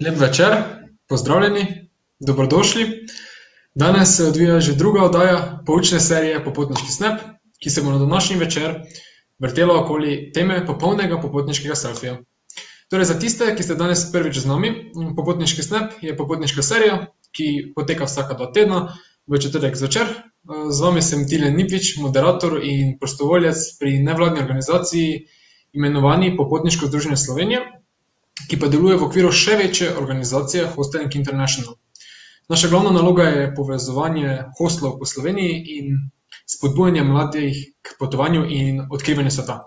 Lep večer, pozdravljeni, dobrodošli. Danes se odvija že druga oddaja poučne serije Popotniški snap, ki se bo na današnji večer vrtela okoli teme popolnega popotniškega selfija. Torej, za tiste, ki ste danes prvič z nami, Popotniški snap je popotniška serija, ki poteka vsaka dva tedna v četrtek zvečer. Z vami sem Tilen Nipič, moderator in prostovoljec pri nevladni organizaciji, imenovani Popotniško združenje Slovenije, ki pa deluje v okviru še večje organizacije Hosteling International. Naša glavna naloga je povezovanje hostlov po Sloveniji in spodbujanje mladih k potovanju in odkrivanju sveta.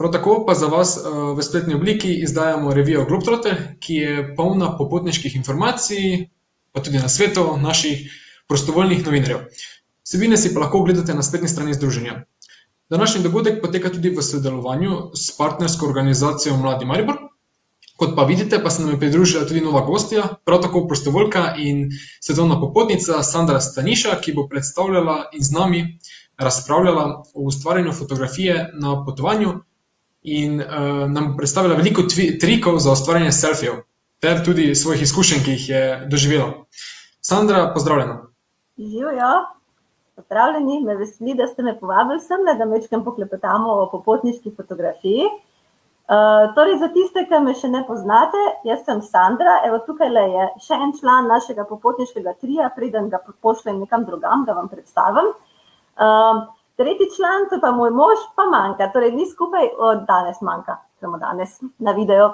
Prav tako pa za vas v spletni obliki izdajamo revijo Globetrotter, ki je polna popotniških informacij, pa tudi nasvetov naših prostovoljnih novinarjev. Vsebine si pa lahko ogledate na spletni strani združenja. Današnji dogodek poteka tudi v sodelovanju s partnersko organizacijo Mladi Maribor. Kot pa vidite, pa se nam je pridružila tudi nova gostja, prav tako prostovoljka in svetovna popotnica Sandra Staniša, ki bo predstavljala in z nami razpravljala o ustvarjanju fotografije na potovanju in nam bo predstavila veliko trikov za ustvarjanje selfijev ter tudi svojih izkušenj, ki jih je doživela. Sandra, pozdravljena. Živjo, pozdravljeni, me veseli, da ste me povabili semle, da majčkeno poklepetamo o popotniški fotografiji. Torej za tiste, ki me še ne poznate, jaz sem Sandra, evo, tukajle je še en član našega popotniškega tria, preden ga pošljem nekam drugam, ga vam predstavim. tretji član, to je pa moj mož, pa manjka, torej mi skupaj od danes manjka, samo danes na videu.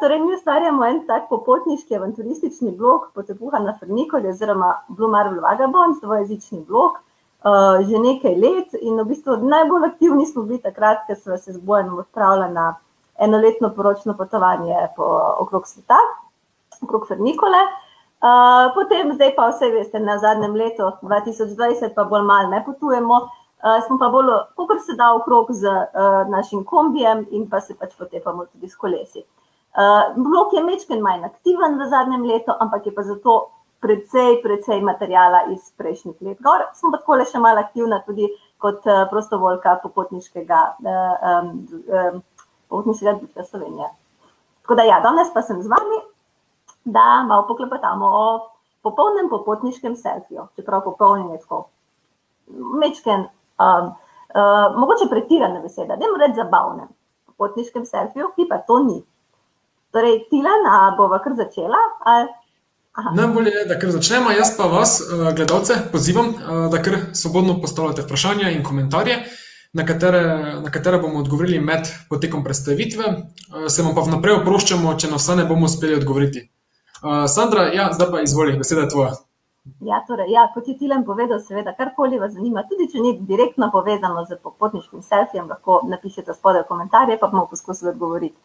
torej mi ustvarjamo en tak popotniški avanturistični blog Potepuha na Frnikoli oziroma Blue Marble Vagabonds, dvojezični blog, že nekaj let in v bistvu najbolj aktivni smo bili takrat, ko sva se z Bojanom odpravila na enoletno poročno potovanje po okrog sveta, okrog Frnikole. potem zdaj pa, saj veste, na zadnjem letu, dva tisoč dvajset, pa bolj malo ne potujemo, smo pa bolj, kakor se da, okrog z našim kombijem in pa se pač potepamo tudi s kolesi. blog je majčkeno manj aktiven v zadnjem letu, ampak je pa zato precej, precej materiala iz prejšnjih let gor, sem pa takole še malo aktivna tudi kot prostovoljka popotniškega Popotniškega društva Slovenije. Tako da ja, danes pa sem z vami, da malo poklepetamo o popolnem popotniškem selfiju, čeprav popoln je tako majčkeno mogoče pretirana beseda, dajmo reči zabavnem popotniškem selfiju, ki pa to ni. Torej, Tilen, a bova kar začela ali? Najbolje je, da kar začneva, jaz pa vas, gledalce, pozivam, da kar svobodno postavljate vprašanja in komentarje, na katere, na katera bomo odgovorili med potekom predstavitve, se vam pa vnaprej oproščamo, če na vsa ne bomo uspeli odgovoriti. Sandra, ja, zdaj pa izvoli, beseda je tvoja. Ja, torej, ja, kot je Tilen povedal, seveda, karkoli vas zanima, tudi če ni direktno povezano s popotniškim selfijem, lahko napišete spodaj v komentarje, pa bomo poskusili odgovoriti.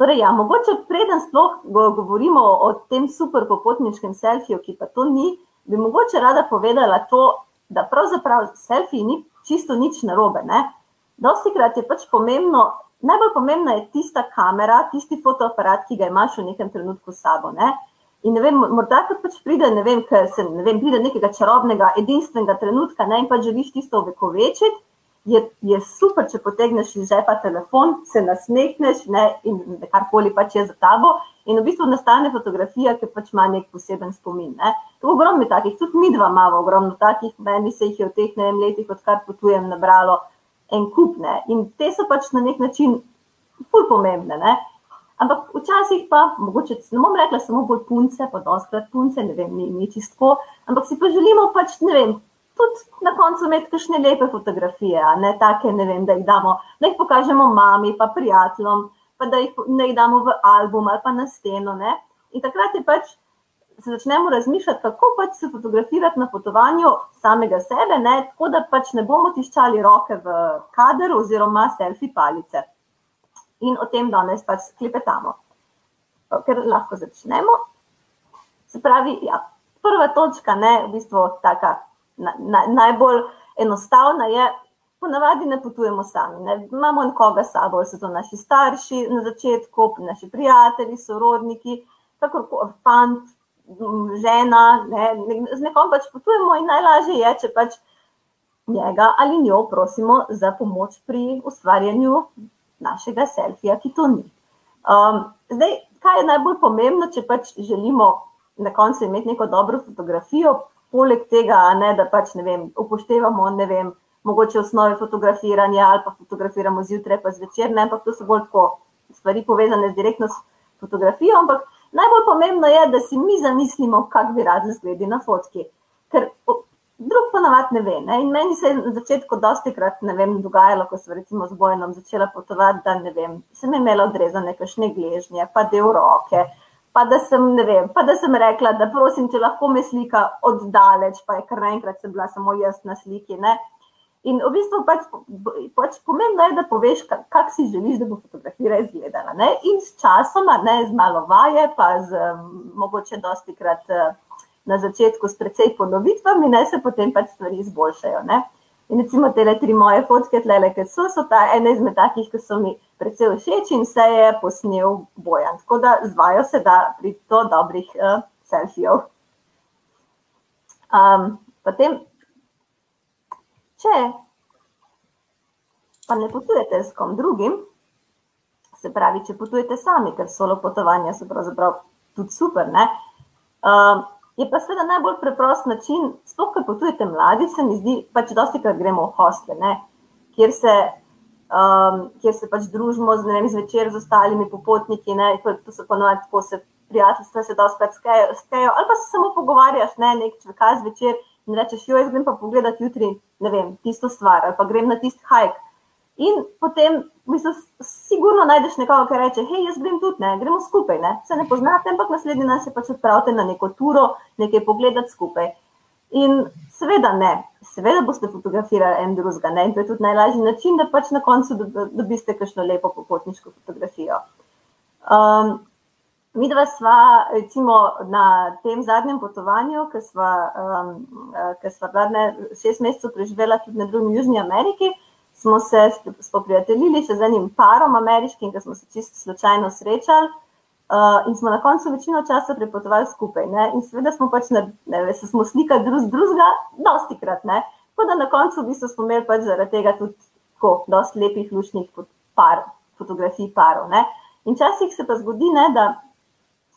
Torej ja, mogoče preden sploh govorimo o tem super popotniškem selfiju, ki pa to ni, bi mogoče rada povedala to, da pravzaprav selfij ni čisto nič narobe, ne. Dostikrat je pač pomembno, najbolj pomembna je tista kamera, tisti fotoaparat, ki ga imaš v nekem trenutku s sabo, ne. In ne vem, morda ko pač pride, ne vem, ke se, ne vem, pride nekega čarobnega, edinstvenega trenutka, ne, in pač želiš tisto ovekovečiti, je, je super, če potegneš iz žepa telefon, se nasmehneš, ne, in karkoli pač je za tabo in v bistvu nastane fotografija, ki pač ima neki poseben spomin, ne. Ogromno je takih, tudi midva imava ogromno takih, meni se jih je v teh, ne vem, letih, odkar potujem, nabralo en kup, ne, in te so pač na neki način ful pomembne, ne. Ampak včasih pa, mogoče ne bom rekla samo bolj punce, pa dostikrat punce, ne vem, ni, ni čisto tako, ampak si pa želimo pač, ne vem, tudi na koncu imeti kakšne lepe fotografije, ne, take, ne vem, da jih damo, da jih pokažemo mami pa prijateljem, pa da jih, da jih damo v album ali pa na steno, ne. In takrat je pač, se začnemo razmišljati, kako pač se fotografirati na potovanju samega sebe, ne, tako da pač ne bomo tiščali roke v kader oziroma selfi palice. In o tem danes pač klepetamo. Kar lahko začnemo. Se pravi, ja, prva točka, ne, v bistvu taka najbolj enostavna je, ponavadi ne potujemo sami, ne, imamo nekoga s sabo, so to naši starši na začetku, naši prijatelji, sorodniki, fant, žena, ne, z nekom pač potujemo in najlažje je, če pač njega ali njo prosimo za pomoč pri ustvarjanju našega selfija, ki to ni. Um, zdaj, kaj je najbolj pomembno, če pač želimo na koncu imeti neko dobro fotografijo, poleg tega, ne, da pač ne vem, upoštevamo, ne vem, mogoče osnove fotografiranja ali pa fotografiramo zjutraj, pa zvečer, ne, ampak to so bolj tako stvari povezane direktno s fotografijo, ampak najbolj pomembno je, da si mi zamislimo, kak bi radi izgledali na fotki. Ker drug pa navad ne ve. Ne? In meni se je na začetku dosti krat, ne vem, dogajalo, ko sem recimo z Bojenom začela potovati, da ne vem, sem imela odrezane kakšne gležnje, pa del roke, pa da sem, ne vem, pa da sem rekla, da prosim, če lahko me slika oddaleč, pa je kar naenkrat sem bila samo jaz na sliki. Ne? In v bistvu pač, pač pomembno je, da poveš, kak, kak si želiš, da bo fotografija izgledala. Ne? In s časoma, ne z malo vaje, pa z mogoče dosti krat na začetku s precej ponovitvami, ne se potem pač stvari izboljšajo. Ne? In recimo te tri moje fotke, tle, ki so, so ta ena izmed takih, ki so mi precej všeč in vse je posnel Bojan. Tako da zvajo se da pri to dobrih uh, selfijev. Um, potem Če pa ne potujete s kom drugim, se pravi, če potujete sami, ker solo potovanja so pravzaprav tudi super, ne, uh, je pa seveda najbolj preprost način, sploh, ker potujete mladi, se mi zdi, pač dosti krat gremo v hostle, ne, kjer se, um, kjer se pač družimo z, ne vem, zvečer z ostalimi popotniki, ne, to so ponovadi tako se prijateljstva se dosti krat skejo, ali pa se samo pogovarjaš, ne, nek čvekaz zvečer, in rečeš, jo, jaz grem pa pogledat jutri, ne vem, tisto stvar, ali pa grem na tisti hajk. In potem, mislim, sigurno najdeš nekoga, ki reče, hej, jaz grem tudi, ne, gremo skupaj, ne, se ne poznate, ampak naslednji dan se pač odpravite na neko turo, nekaj pogledati skupaj. In seveda ne, seveda boste fotografirali en drugega, ne, in to je tudi najlažji način, da pač na koncu dobiste kakšno lepo popotniško fotografijo. Um, Mi dva sva recimo na tem zadnjem potovanju, ki sva, um, ki sva vladne šest mesecev preživela tudi na drugem Južni Ameriki, smo se spoprijateljili še z enim parom ameriškim, ki smo se čisto slučajno srečali uh, in smo na koncu večino časa prepotovali skupaj. Ne? In seveda smo pač na, ne, se smo slikali drug z drugega, dosti krat, ne? Tako da na koncu v bistvu smo imeli pač zaradi tega tudi tako, dosti lepih lušnih par, fotografij parov, ne? In časih se pa zgodi, ne, da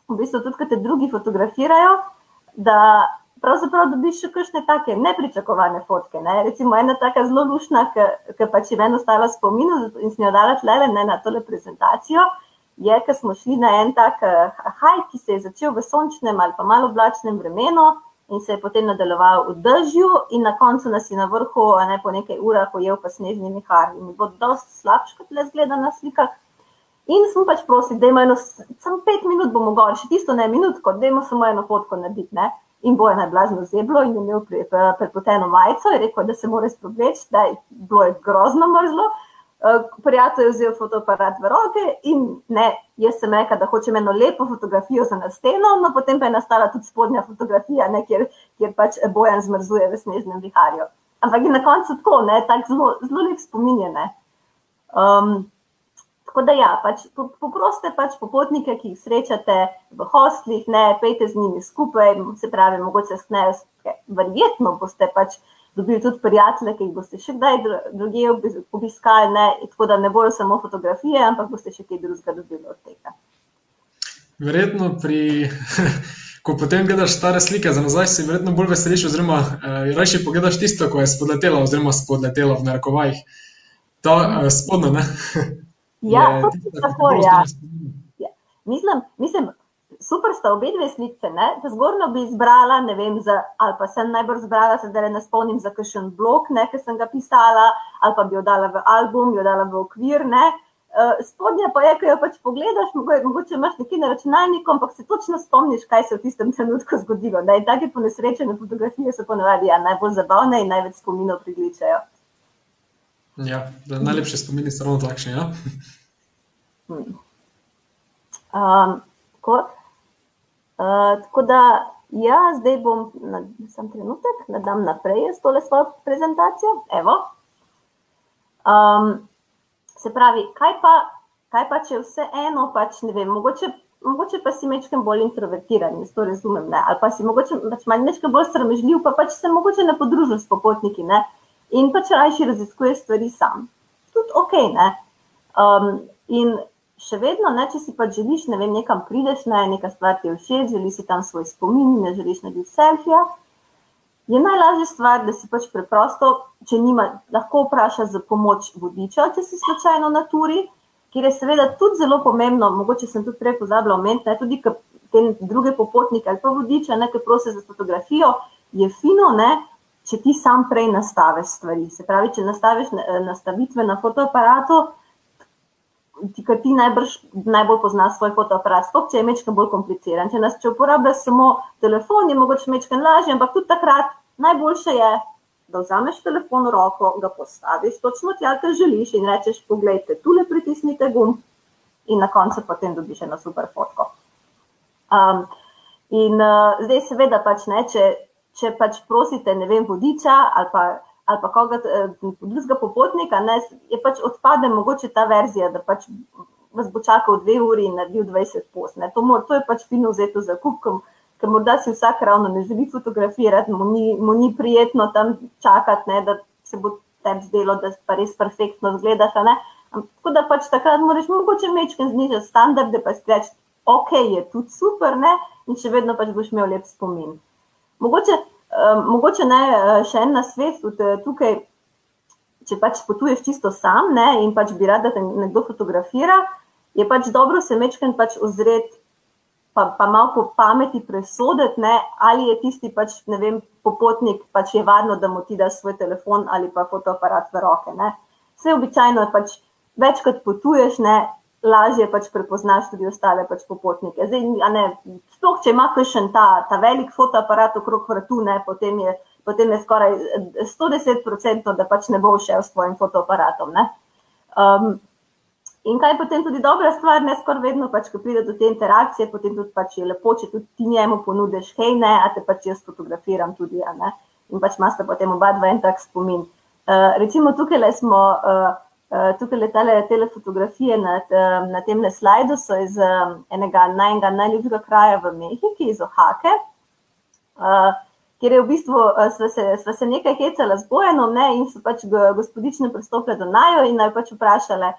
v bistvu tudi, ko te drugi fotografirajo, da pravzaprav dobiš še kakšne take nepričakovane fotke. Ne? Recimo ena taka zelo lušna, ki pač je meni ostala spomin in sem jo dala tlele ne, na tole prezentacijo, je, ko smo šli na en tak uh, haj, ki se je začel v sončnem ali pa malo oblačnem vremenu in se je potem nadaljeval v držju in na koncu nas je na vrhu, ne po nekaj urah, ujel pa snežni mihar in bo dosti slabš, kot le zgleda na slikah. In smo pač prosili, da imamo samo pet minut, bomo gor, še tisto ne minutko, da imamo samo eno fotko narediti. Ne? In boje najblazno zeblo in je imel prepoteno majico, je rekel, da se mora spobleči, da je bilo je grozno mrzlo. Uh, prijatelj je vzel fotoaparat v roke in ne, jaz sem rekel, da hočem eno lepo fotografijo za na steno, no potem pa je nastala tudi spodnja fotografija, ne, kjer, kjer pač bojan zmrzuje v snežnem viharju. Ampak je na koncu tako, ne, tak zelo, zelo lep spominjene. Um, Tako da, ja, pač poprosite pač popotnike, ki jih srečate v hostlih, ne pejte z njimi skupaj, se pravi, mogoče sknejo, verjetno boste pač dobili tudi prijatelje, ki jih boste še kdaj druge obiskali, ne, tako da ne bojo samo fotografije, ampak boste še kaj drugega dobili od tega. Verjetno pri. Ko potem gledaš stare slike za nazaj, si verjetno bolj veseliš, oziroma eh, raje pogledaš tisto, ko je spodletelo, oziroma spodletelo v narekovajih. Ta eh, spodnja, ne? Ja, je tako. Ja. Ja. Mislim, mislim, super sta obe dve slice. Zgornjo bi izbrala, ne vem, za, ali pa sem najbolj izbrala, se zdaj ne spomnim za kakšen blok, ne, ki sem ga pisala, ali pa bi jo dala v album, jo dala v okvir. Ne. Uh, spodnja pa je, ko jo pač pogledaš, mogoče imaš nekaj na računalniku, ampak se točno spomniš, kaj se je v tistem trenutku zgodilo. Take ponesrečene fotografije so ponavadi ja, najbolj zabavne in največ spominov prigličajo. Ja, najlepše spomini so ravno takšne. Ja? Um, tako, uh, tako da, ja, zdaj bom na sam trenutek, da dam naprej s tole svojo prezentacijo. Um, se pravi, kaj pa, kaj pa če vse eno, pač ne vem, mogoče, mogoče pa si mečkem bolj introvertiran, jaz to razumem, ne? ali pa si mogoče pač manj mečkem bolj sramežljiv, pa pač se mogoče ne podružil s popotniki, ne? In pač rajši raziskuje stvari sam. Tudi ok. Um, in še vedno, ne, če si pa želiš, ne vem, nekam prideš, ne, neka stvar ti je všeč, želiš si tam svoj spomin, ne želiš narediti selfija, je najlažja stvar, da si pač preprosto, če nima, lahko vprašaš za pomoč vodiča, če si slučajno na turi, kjer je seveda tudi zelo pomembno, mogoče sem tudi prej pozabila omeniti, ne, tudi te druge popotnike ali pa vodiča, ne, ki prosijo za fotografijo, je fino, ne, če ti sam prej nastaviš stvari. Se pravi, če nastaviš nastavitve na fotoaparatu, ti, ki ti najbrž, najbolj poznaš svoj fotoaparat, sploh če je mečken bolj kompliciran. Če, nas, če uporabljaš samo telefon, je mogoče mečken lažje, ampak tudi takrat najboljše je, da vzameš telefon v roko, ga postaviš točno tja, kar želiš in rečeš, poglejte, tule pritisnite gumb in na koncu potem dobiš eno super fotko. Um, in uh, zdaj seveda pač ne, če, če pač prosite, ne vem, vodiča ali pa ali pa koga eh, drugega popotnika, ne, je pač odpade mogoče ta verzija, da pač vas bo čakal dve uri in naredil 20 post. To, mora, to je pač fino vzeto za kupkom, ker morda si vsak ravno ne želi fotografirati, mu ni, mu ni prijetno tam čakati, ne, da se bo tem zdelo, da pa res perfektno zgledaš. Tako da pač takrat moraš mogoče mečken znižati standarde, pa si reči, ok, je tudi super, ne, in še vedno pač boš imel lep spomin. Mogoče Um, mogoče ne eh, še en na svet, eh, tukaj, če pač potuješ čisto sam ne, in pač bi rad, da te nekdo fotografira, je pač dobro se mečken pač ozret, pa, pa malo po pameti presoditi, ne, ali je tisti pač, ne vem, popotnik, pač je varno, da mu ti daš svoj telefon ali pa fotoaparat v roke. Ne. Vse običajno je pač, večkrat potuješ, ne, lažje pač prepoznaš tudi ostale pač popotnike. Zdaj, ne, sploh, če ima še ta, ta velik fotoaparat okrog vrtu, ne, potem, je, potem je skoraj 110%, da pač ne bo šel s tvojim fotoaparatom. Um, in kaj je potem tudi dobra stvar, ne skoraj vedno, pač, ko pride do te interakcije, potem tudi pač je lepo, če tudi ti njemu ponudiš, hej, ne, a te pač jaz fotografiram tudi. In pač imaš potem oba dva en tak spomin. Uh, recimo tukaj smo. Uh, Eh, tukaj letale te fotografije na, na tem slajdu so iz enega najnega najljubšega kraja v Mehiki, iz Ohake, kjer je v bistvu sva se, sva se nekaj hecala z bojenom ne, in so pač gospodične pristopile do najo in naj pač vprašale,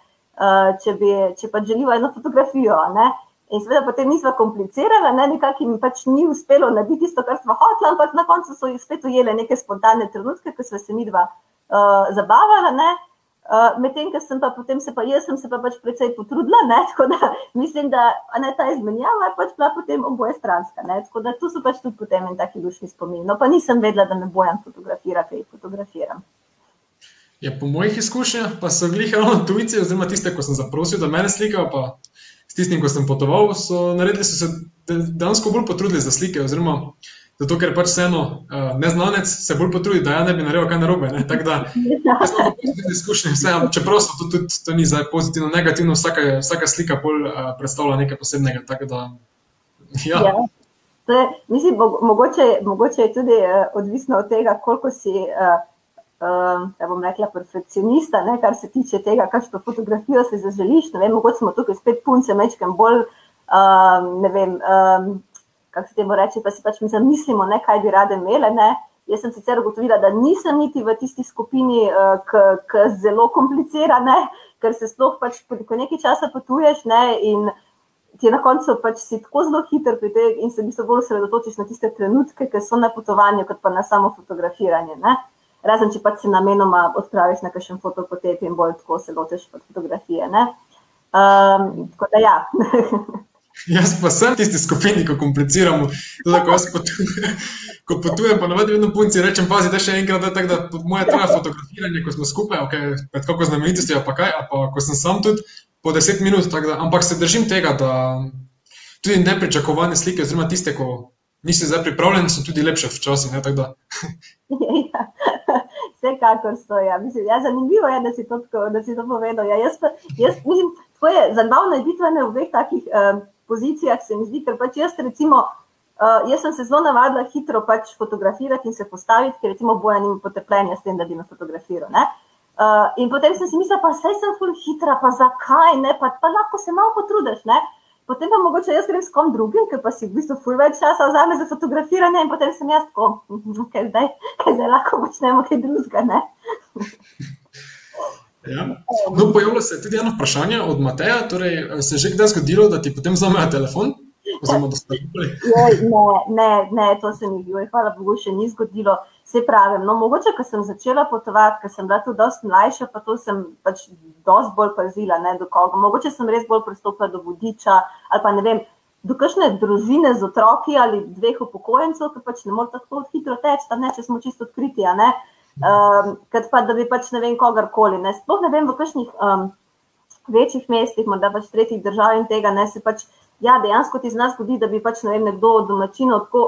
če, bi, če pač želijo eno fotografijo. Ne. In seveda potem nisva komplicirala, ne, nekako jim pač ni uspelo narediti tisto, kar smo hotela, ampak na koncu so jih spet ujele neke spontane trenutke, ko sva se mi dva uh, zabavala. Ne. Uh, Medtem, ker sem pa potem se pa jaz sem se pa pač precej potrudila, ne? tako da mislim, da ne, ta izmenjava je pač bila potem oboje stranska. Ne? Tako da tu so pač tudi potem en taki dušni spomin. No, pa nisem vedela, da me bojem fotografirati, kaj fotografiram. Ja, po mojih izkušnjah pa so glih ravno tujci, oziroma tiste, ko sem zaprosil, da me slikajo, pa s tistim, ko sem potoval, so naredili so se dejansko bolj potrudili za slike. Oziroma, Zato, ker pač vseeno uh, neznanec se bolj potrudi, da ja ne bi naredil kaj narobe. Ne? Tako da, jaz sem pozitivno izkušen, vse, čeprav so to tudi to ni zdaj pozitivno, negativno, vsaka, vsaka slika bolj uh, predstavlja nekaj posebnega. Da, ja. Ja. Je, mislim, mogoče, mogoče je tudi uh, odvisno od tega, koliko si, uh, uh, da bom rekla, perfekcionista, ne, kar se tiče tega, kakšno fotografijo si zaželiš. Mogoče smo tukaj spet punce, mečkem bolj, uh, ne vem. Um, kako se temu reče, pa si pač mi zamislimo, ne, kaj bi rade imele. Ne. Jaz sem sicer ugotovila, da nisem niti v tisti skupini, ki je zelo komplicirana, ker se sploh pač po nekaj časa potuješ ne, in ti na koncu pač si tako zelo hiter pri tem in se v bistvu bolj osredotočiš na tiste trenutke, ki so na potovanju, kot pa na samo fotografiranje. Ne. Razen, če pač se namenoma odpraviš na kakšen fotopotep in bolj tako se lotiš fotografije. Um, tako da ja. Jaz pa sem tisti skupini, ko kompliciramo. Tudi, ko, potujem, ko potujem, pa navadi vedno punci rečem, pazi, da še enkrat, da, tak, da moja traja fotografiranje, ko smo skupaj, okay, pred kako znamenitostjo, pa kaj, pa ko sem sam tudi po deset minut, da, ampak se držim tega, da tudi nepričakovane slike, oziroma tiste, ko nisi zdaj pripravljen, so tudi lepše včasih. Ja, vsekakor so. Ja. Mislim, ja, zanimivo je, da si to, da si to povedal. Ja, jaz, jaz, mislim, to je zabavno, da je biti v dveh takih. Um, pozicijah, se mi zdi, ker pač jaz, recimo, uh, jaz sem se zelo navadila hitro pač fotografirati in se postaviti, ker recimo bojan in potrpljenja s tem, da bi me fotografiral. Uh, in potem sem si mislila, pa vse sem ful hitra, pa zakaj ne, pa, pa lahko se malo potrudiš. Ne? Potem pa mogoče jaz grem s kom drugim, ker pa si v bistvu ful več časa vzame za fotografiranje in potem sem jaz tako, kaj zdaj, kaj zdaj lahko počnemo kaj drugega. Ja. No, pojavlja se tudi eno vprašanje od Mateja. Torej, se je že kdaj zgodilo, da ti potem vzamejo telefon? Oziroma, da ste rekli? Ne, ne, ne, to se mi je, hvala Bogu, še ni zgodilo. Se pravi, no, mogoče, ko sem začela potovati, ker sem bila tu dosti mlajša, pa to sem pač dosti bolj pazila, ne do koga. Mogoče sem res bolj pristopila do vodiča ali pa ne vem, do kakšne družine z otroki ali dveh upokojencev, ki pač ne morejo tako hitro teči, ne, če smo čisto odkriti. Um, Kot pa da bi pač ne vem kogarkoli. Ne. Sploh ne vem, v kakšnih um, večjih mestih, morda pač tretjih držav in tega ne se pač. Ja, dejansko ti z nas zgodi, da bi pač ne vem, nekdo od domačinov tako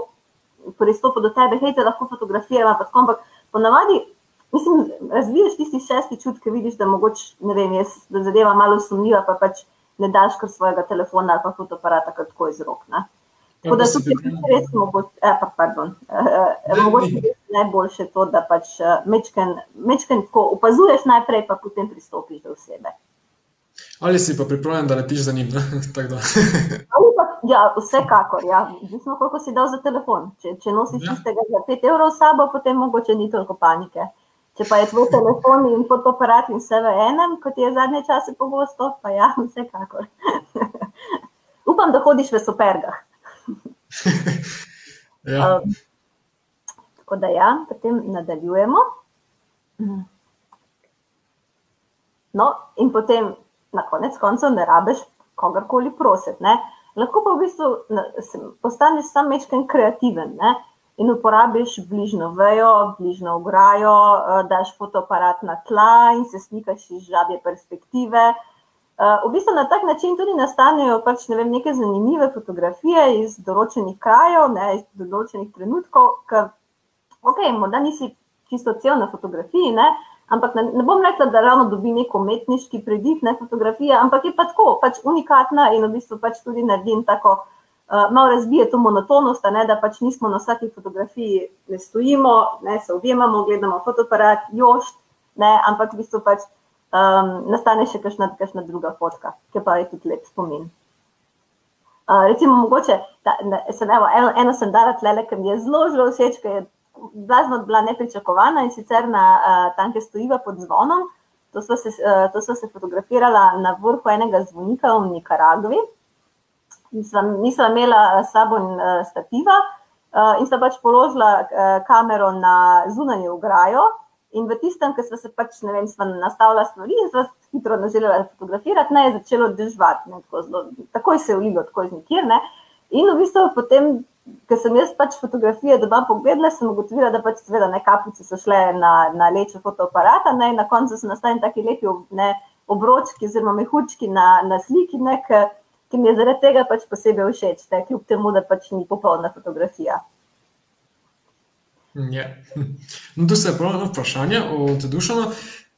pristopil do tebe, hej, te lahko fotografiramo, ampak ponavadi, mislim, razviješ tisti šesti čut, ki vidiš, da mogoče, ne vem, jaz, da zadeva malo sumljiva, pa pač ne daš kar svojega telefona ali pa fotoaparata kar tako iz rok. Ne. Tako da tukaj je res mogoče, eh, pa pardon, eh, mogoče res najboljše to, da pač mečken, mečken tako opazuješ najprej, pa potem pristopiš do osebe. Ali si pa pripravljen, da letiš za njim? ja, vsekakor. Ja. Odvisno, koliko si dal za telefon. Če, če nosiš ja. tistega za 5 evrov s sabo, potem mogoče ni toliko panike. Če pa je tvoj telefon in fotoaparat in vse v enem, kot je zadnje čase pogosto, pa ja, vsekakor. Upam, da hodiš v supergah. ja. um, tako da ja, potem nadaljujemo. No, in potem na konec koncev ne rabiš kogarkoli prositi. Ne? Lahko pa v bistvu postaneš sam mečken kreativen ne? in uporabiš bližno vejo, bližno ograjo, eh, daš fotoaparat na tla in se slikaš iz žabje perspektive. V bistvu na tak način tudi nastanejo pač, ne vem, neke zanimive fotografije iz določenih krajev, ne, iz določenih trenutkov, ker, ok, morda nisi čisto cel na fotografiji, ne, Ampak ne, ne bom rekla, da ravno dobi neko umetniški predih, ne fotografija, ampak je pa tako, pač unikatna in v bistvu pač tudi naredim tako, uh, malo razbije to monotonost, ne, da pač nismo na vsaki fotografiji, ne stojimo, ne se objemamo, gledamo fotoaparat, jošt, ne, ampak v bistvu pač um, nastane še kakšna, kakšna druga fotka, ki pa je tudi lep spomin. Uh, recimo, mogoče, da, da, sem, evo, eno, eno sem dala tlele, ker mi je zelo, zelo všeč, ker je blazno bila nepričakovana in sicer na uh, tam, kjer stojiva pod zvonom. To smo se, uh, to smo se fotografirala na vrhu enega zvonika v Nikaragvi. Nisem imela s sabo uh, stativa uh, in sem pač položila uh, kamero na zunanjo ograjo. In v tistem, ki smo se pač, ne vem, nastavila stvari in smo hitro želeli fotografirati, ne, je začelo držati, tako takoj se je ulilo, tako iz nikjer. Ne. In v bistvu potem ker sem jaz pač fotografije doma pogledala, sem ugotovila, da pač seveda ne kapice so šle na, na leče fotoaparata, ne, na koncu so nastali taki lepi ne, obročki oziroma mehučki na, na sliki, ne, k, ki mi je zaradi tega pač posebej všeč, ne, kljub temu, da pač ni popolna fotografija. Ja. No, tu se je prav eno vprašanje od Dušana.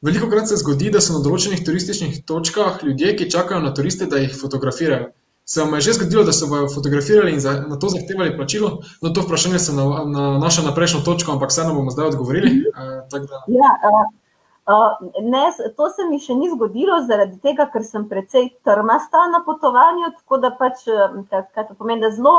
Veliko krat se zgodi, da so na določenih turističnih točkah ljudje, ki čakajo na turiste, da jih fotografirajo. Se vam je že zgodilo, da so bojo fotografirali in za, na to zahtevali plačilo? No, to vprašanje se nanaša na, na prejšnjo točko, ampak vseeno bomo zdaj odgovorili. Uh, ja, uh, uh, ne, to se mi še ni zgodilo, zaradi tega, ker sem precej trmasta na potovanju. Tako da pač, kaj, kaj to pomeni, da zelo,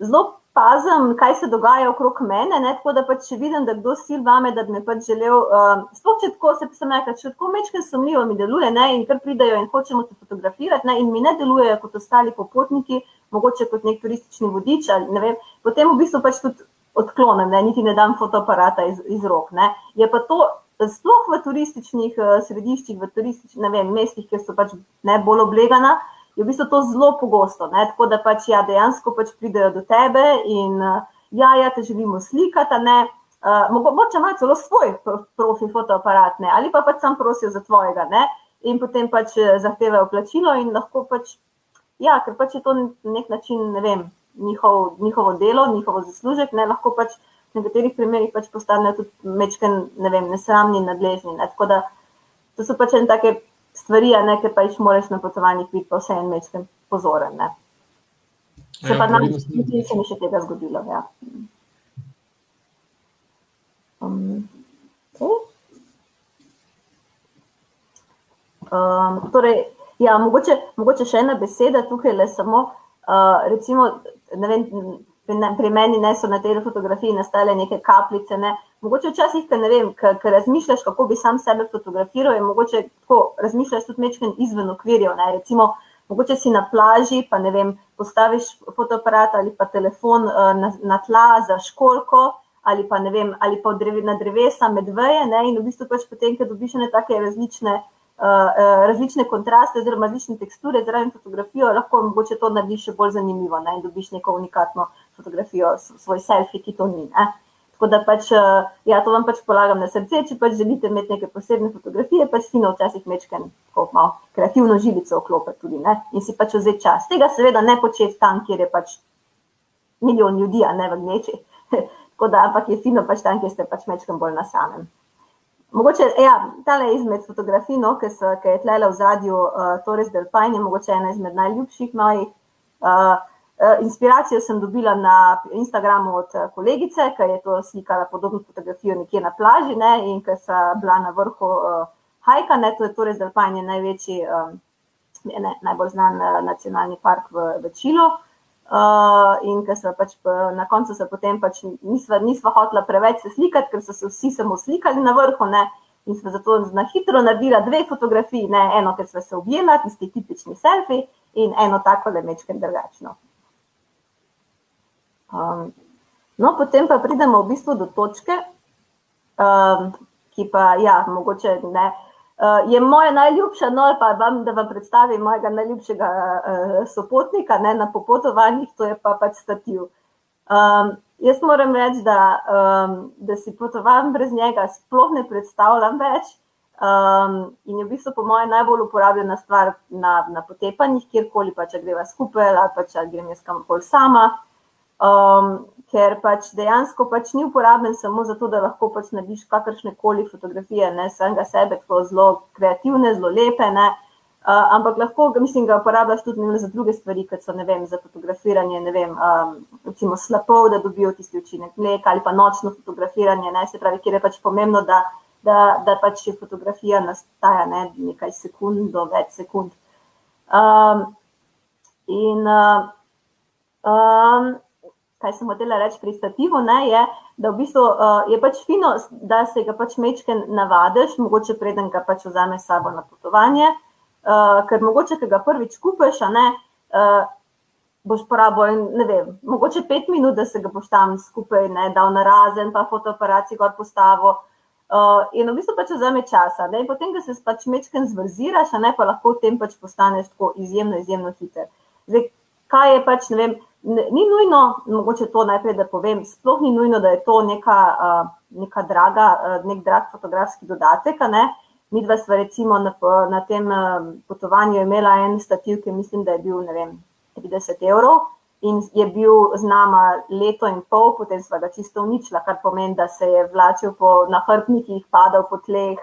zelo pazim, kaj se dogaja okrog mene, ne, tako da pač če vidim, da kdo sil vame, da bi me pač želel, uh, sploh če tako se sem rekla, če tako mečkaj sumljivo mi deluje, ne, in kar pridajo in hočemo te fotografirati, ne, in mi ne delujejo kot ostali popotniki, mogoče kot nek turistični vodič, ali ne vem, potem v bistvu pač tudi odklonem, ne, niti ne dam fotoaparata iz, iz rok, ne. Je pa to sploh v turističnih uh, središčih, v turističnih, vem, mestih, kjer so pač ne bolj oblegana, je v bistvu to zelo pogosto. Ne? Tako da pač ja, dejansko pač pridejo do tebe in uh, ja, ja, te želimo slikati. Uh, mogoče imajo celo svoj profi fotoaparat, ne? ali pa pač sam prosijo za tvojega. Ne? In potem pač eh, zahtevajo plačilo, in lahko pač, ja, ker pač je to na nek način, ne vem, njihov, njihovo delo, njihov zaslužek, ne lahko pač v nekaterih primerih pač postanejo tudi mečken, ne vem, nesramni nadležni. Ne? Tako da to so pač ene take stvari, a ne, ker pa jih moraš na potovanjih biti pa vse en mečken pozoren. Ne. Se ja, pa nam ni se mi še tega zgodilo. Ja. Um, okay. um, torej, ja, mogoče, mogoče še ena beseda tukaj, le samo, uh, recimo, ne vem, pri, ne, pri meni ne so na tej fotografiji nastale neke kapljice. Ne. Mogoče včasih, ker ne vem, ker razmišljaš, kako bi sam sebe fotografiral, in mogoče tako razmišljaš tudi mečken izven okvirjev. Ne. Recimo, mogoče si na plaži, pa ne vem, postaviš fotoaparat ali pa telefon uh, na, na tla za školko. Ali pa, vem, ali pa drevi, na drevesa med veje, ne, in v bistvu pač potem, ker dobiš ne take različne uh, različne kontraste, oziroma različne teksture, zraven fotografijo, lahko mogoče to narediš še bolj zanimivo ne? in dobiš neko unikatno fotografijo, svoj selfie, ki to ni. Ne? Tako da pač, uh, ja, to vam pač polagam na srce, če pač želite imeti neke posebne fotografije, pač fino včasih mečken, tako malo kreativno žilico oklopiti tudi ne? in si pač vzeti čas. Tega seveda ne početi tam, kjer je pač milijon ljudi, a ne v gneči. Tako da, ampak je fino pač tam, kjer ste pač mečken bolj na samem. Mogoče, ja, tale izmed fotografij, no, ki, so, ki je tlele v zadju, uh, Torres del Paine, je mogoče ena izmed najljubših mojih. Uh, inspiracijo sem dobila na Instagramu od kolegice, ki je to slikala podobno fotografijo nekje na plaži ne, in ki so bila na vrhu uh, Hajka, ne, to je del Paine, največji, um, ne, najbolj znan uh, nacionalni park v, v Čilu. Uh, in ker so pač na koncu se potem pač nisva, nisva hotela preveč se slikati, ker so se vsi samo slikali na vrhu. Ne? In smo zato na hitro naredili dve fotografiji, ne? eno, ker smo se objela, tisti tipični selfi, in eno tako le mečke drugačno. Um, no, potem pa pridemo v bistvu do točke, um, ki pa, ja, mogoče ne. Uh, je moja najljubša, no pa vam, da vam predstavim mojega najljubšega uh, sopotnika ne, na popotovanjih, to je pa pač stativ. Um, jaz moram reči, da, um, da si potovam brez njega, sploh ne predstavljam več. Um, in je v bistvu, po mojem, najbolj uporabljena stvar na, na potepanjih, kjerkoli pa če greva skupaj ali pa če grem jaz kamorkoli sama. Um, ker pač dejansko pač ni uporaben samo zato, da lahko pač narediš kakršne koli fotografije, ne samega sebe, tako zelo kreativne, zelo lepe. Ne, uh, ampak lahko mislim, ga uporabljaš tudi za druge stvari, kot so vem, za fotografiranje, ne vem, um, recimo slapov, da dobijo tisti učinek mleka ali pa nočno fotografiranje, ne, se pravi, kjer je pač pomembno, da, da, da pač fotografija nastaja ne, nekaj sekund do več sekund. Um, in uh, um, kaj sem hotela reči pri stativu, ne, je, da v bistvu, uh, je pač fino, da se ga pač mečke navadiš, mogoče preden ga pač vzameš sabo na potovanje, uh, ker mogoče, ki ga prvič kupiš, a ne. Uh, Boš porabil, ne vem, mogoče pet minut, da se ga boš tam skupaj ne, dal na razen, pa fotoaparat si gor postavo. Uh, in v bistvu pač vzame časa. Ne, potem, ko se pač mečken zvrziraš, ne pa lahko v tem pač postaneš tako izjemno, izjemno hiter. Zdaj, kaj je pač, ne vem, ni nujno, mogoče to najprej, da povem, sploh ni nujno, da je to neka, neka draga, nek drag fotografski dodatek. Mi dva sva recimo na, na tem potovanju imela en stativ, ki mislim, da je bil, vem, 30 evrov in je bil z nama leto in pol, potem sva ga čisto uničila, kar pomeni, da se je vlačil po nahrbnikih, padal po tleh,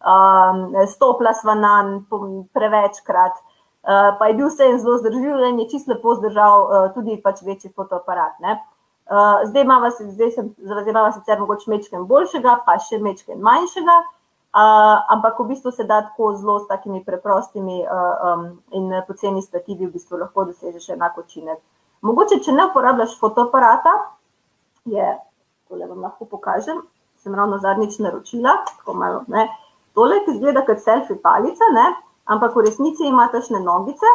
um, stopla sva na njega prevečkrat. Eh, pa je bil vse zelo zdržljiv in je čisto lepo zdržal uh, tudi pač večji fotoaparat. Uh, zdaj imamo, zdaj sem zavzemala sicer mogoče mečken boljšega, pa še mečken manjšega, ampak v bistvu se da tako zelo s takimi preprostimi in poceni stativi v bistvu lahko dosežeš enak učinek. Mogoče, če ne uporabljaš fotoaparata, je, tole vam lahko pokažem, sem ravno zadnjič naročila, tako malo, ne, tole, ki izgleda kot selfie palica, ne, ampak v resnici ima tašne nogice,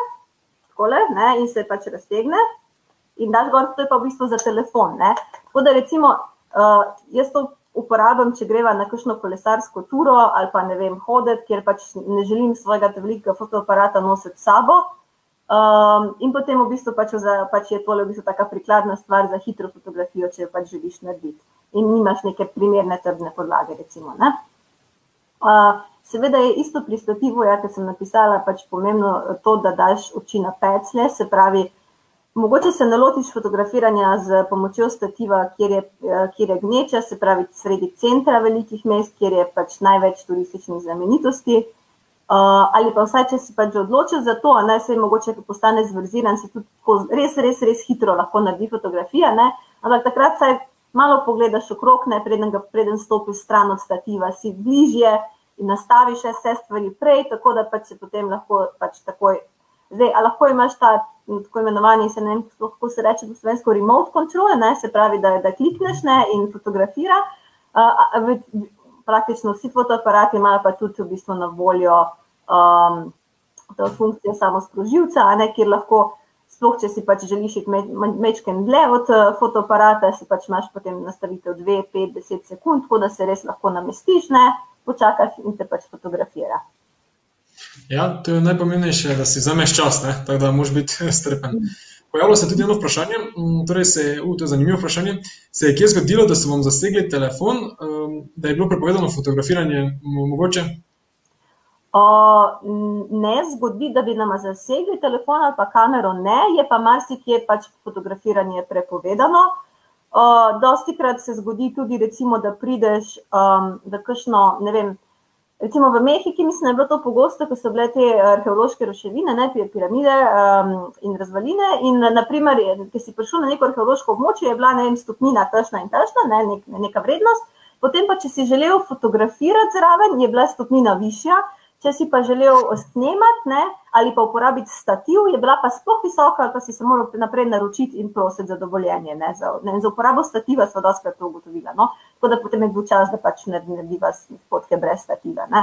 takole, ne, in se pač raztegne. In daš gor, to je pa v bistvu za telefon. Ne. Tako da recimo, uh, jaz to uporabljam, če greva na kakšno kolesarsko turo ali pa ne vem, hoditi, kjer pač ne želim svojega velikega fotoaparata nositi s sabo. Um, in potem v bistvu pač, za, pač je tole v bistvu taka prikladna stvar za hitro fotografijo, če jo pač želiš narediti. In nimaš neke primerne trdne podlage, recimo. Ne. Uh, Seveda je isto pri stativu, ja, ker sem napisala, pač pomembno to, da daš oči na peclje, se pravi, mogoče se nalotiš fotografiranja z pomočjo stativa, kjer je, kjer je gneča, se pravi, sredi centra velikih mest, kjer je pač največ turističnih znamenitosti. Uh, ali pa vsaj, če si pač odločil za to, da se mogoče postane zvrziran, se tudi res, res, res hitro lahko naredi fotografija, ne? ampak takrat saj malo pogledaš okrog, ne preden, preden stopiš stran od stativa, si bližje in nastaviš vse stvari prej, tako da pač se potem lahko pač takoj Zdaj, lahko imaš ta tako imenovani, se ne vem, kako se reče, slovensko remote control, ne, se pravi, da, da klikneš ne, in fotografira. Uh, praktično vsi fotoaparati imajo pa tudi v bistvu na voljo um, to funkcijo samo sprožilca, ne, kjer lahko, sploh če si pač želiš iti mečken dlje od uh, fotoaparata, si pač imaš potem nastavitev 2, 5, 10 sekund, tako da se res lahko namestiš, ne, počakaš in te pač fotografira. Ja, to je najpomembnejše, da si vzameš čas, ne? tako da moraš biti strpen. Pojavilo se je tudi eno vprašanje, mm, torej se, uh, to je zanimivo vprašanje. Se je kje zgodilo, da so vam zasegli telefon, um, da je bilo prepovedano fotografiranje mogoče? O, ne zgodi, da bi nam zasegli telefon ali pa kamero, ne, je pa marsikje pač fotografiranje prepovedano. Uh, dosti krat se zgodi tudi, recimo, da prideš um, v kakšno, ne vem, Recimo v Mehiki, mislim, da je bilo to pogosto, ko so bile te arheološke ruševine, ne, piramide um, in razvaline. In, naprimer, ki si prišel na neko arheološko območje, je bila ne vem, stopnina tašna in tašna, ne, nek, neka vrednost. Potem pa, če si želel fotografirati zraven, je bila stopnina višja. Če si pa želel snemati ne, ali pa uporabiti stativ, je bila pa sploh visoka, ali pa si se moral naprej naročiti in prositi za dovoljenje. Ne, za, ne, za uporabo stativa smo doskrat to ugotovili. No. Tako da potem je bil čas, da pač narediva fotke brez stativa. Ne.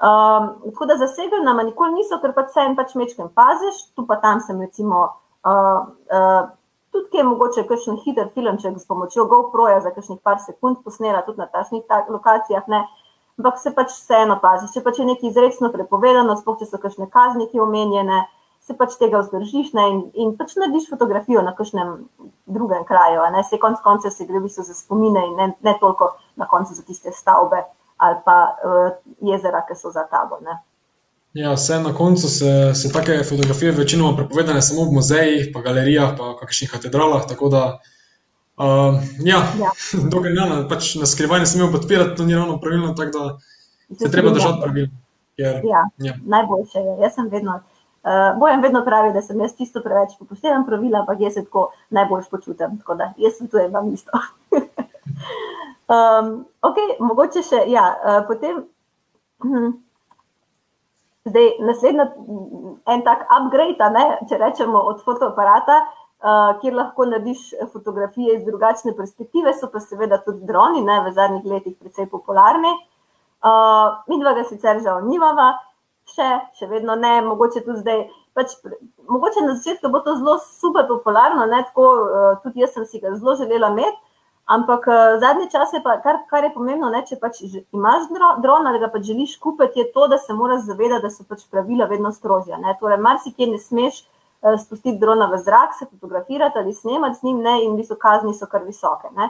Um, tako da zasegli nama nikoli niso, ker pač se en pač mečkem paziš, tu pa tam sem recimo. Uh, uh, Tudi, ki je mogoče kakšen hiter filmček s pomočjo GoPro-ja za kakšnih par sekund posnela tudi na takšnih lokacijah, ne, uh, ampak se pač vseeno pazi. Če pač je nekaj izrecno prepovedano, sploh če so kakšne kazniki omenjene, se pač tega vzdržiš ne, in, in pač narediš fotografijo na kakšnem drugem kraju. Ne. Se konc konca se gre v bistvu za spomine in ne, ne toliko na koncu za tiste stavbe ali pa uh, jezera, ki so za tabo. Ne. Ja, vse na koncu se, se take fotografije večinoma prepovedane samo v muzejih, pa galerijah, pa kakšnih katedralah. Tako da Uh, ja, ja. dokaj ne, pač na skrivanje smemo podpirati, to ni ravno pravilno, tako da se je treba držati pravil. Ker, ja, ja. Najboljše je. Jaz sem vedno, uh, bojem vedno pravi, da sem jaz čisto preveč upoštevan pravila, ampak jaz se tako najbolj počutim. Tako da jaz svetujem vam isto. um, ok, mogoče še, ja, uh, potem. Hm, Zdaj, naslednji en tak upgrade, ne, če rečemo od fotoaparata, uh, uh, kjer lahko narediš fotografije iz drugačne perspektive, so pa seveda tudi droni, ne, v zadnjih letih precej popularni. Uh, mi dva ga sicer žal nimava, še, še vedno ne, mogoče tudi zdaj. Pač, mogoče na začetku bo to zelo super popularno, ne, tako, uh, tudi jaz sem si ga zelo želela imeti. Ampak zadnje čase, pa, kar, kar je pomembno, ne, če pač imaš dron ali ga pač želiš kupiti, je to, da se moraš zavedati, da so pač pravila vedno strožja. Torej, marsikje ne smeš uh, Eh, spustiti drona v zrak, se fotografirati ali snemati z njim, ne, in v bistvu kazni so kar visoke. Ne.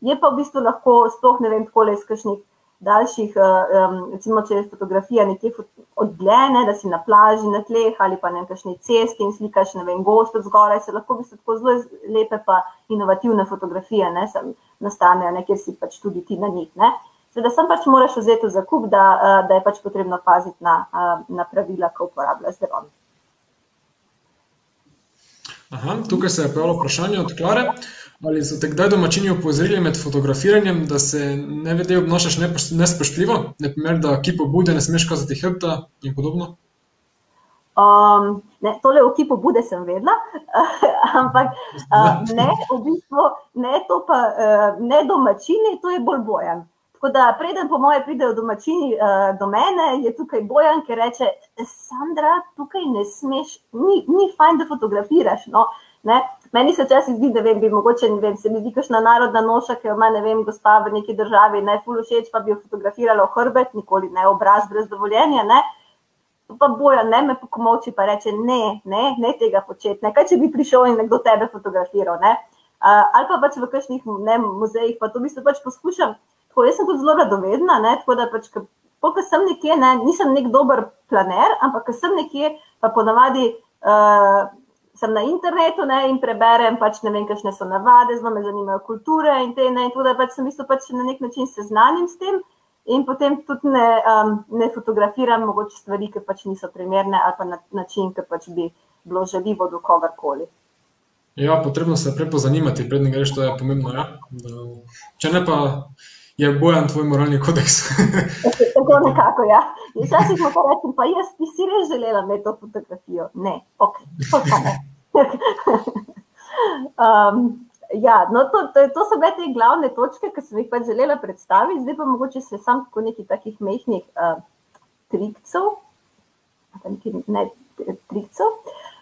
Je pa v bistvu lahko, sploh ne vem, tako le iz kakšnih daljših, um, recimo, če je fotografija nekje odgledene, da si na plaži, na tleh ali pa na kakšni cesti in slikaš, ne vem, gost od zgoraj, se lahko v bistvu tako zelo lepe pa inovativne fotografije ne, nastanejo, ne, kjer si pač tudi ti na njih. Ne. Seveda, sem pač moraš vzeti v zakup, da, da je pač potrebno paziti na, na pravila, ko uporabljaš dron. Aha, tukaj se je pojavilo vprašanje od Klare. Ali so te kdaj domačini opozorili med fotografiranjem, da se ne vede obnašaš nespoštljivo, ne primer, da kipo bude, ne smeš kazati hrbta in podobno? Um, ne, tole v kipu bude sem vedela, ampak uh, ne, v bistvu ne, to pa uh, ne domačini, to je bolj bojan. Tako da, preden po moje pridejo domačini uh, do mene, je tukaj bojan, ki reče: Sandra, tukaj ne smeš, ni, ni fajn, da fotografiraš. No? Meni se včasih zdi, da vem, bi mogoče, ne vem, se mi zdi, kakšna narodna noša, ki jo ima, ne vem, gospa v neki državi, ne fulu všeč, pa bi jo fotografirala v hrbet, nikoli ne obraz brez dovoljenja. Ne? Pa boja, ne me pokomovči, pa reče: ne, ne, ne tega početi. Ne? Kaj če bi prišel in nekdo tebe fotografiral? Uh, ali pa pač v kakšnih muzejih, pa to v bistvu pač poskušam tako, jaz sem tudi zelo radovedna, ne, tako da pač, ko sem nekje, ne, nisem nek dober planer, ampak ko sem nekje, pa ponavadi uh, sem na internetu ne, in preberem, pač ne vem, kakšne so navade, zelo me zanimajo kulture in te ne, in tako da pač sem v bistvu pač na nek način seznanim s tem. In potem tudi ne, um, ne fotografiram mogoče stvari, ki pač niso primerne, ali pa na način, ki pač bi bilo žaljivo do kogarkoli. Ja, potrebno se je prej pozanimati, prednji greš, to je pomembno. Ja? Da, če ne pa je bojan tvoj moralni kodeks. Tako nekako, ja. Včasih pa rečem, pa jaz bi si res želela imeti to fotografijo. Ne, ok, pa ne. um, ja, no, to, to, to so bile te glavne točke, ki sem jih pač želela predstaviti, zdaj pa mogoče se sam tako nekih takih mehkih uh, trikcev, ne trikcev,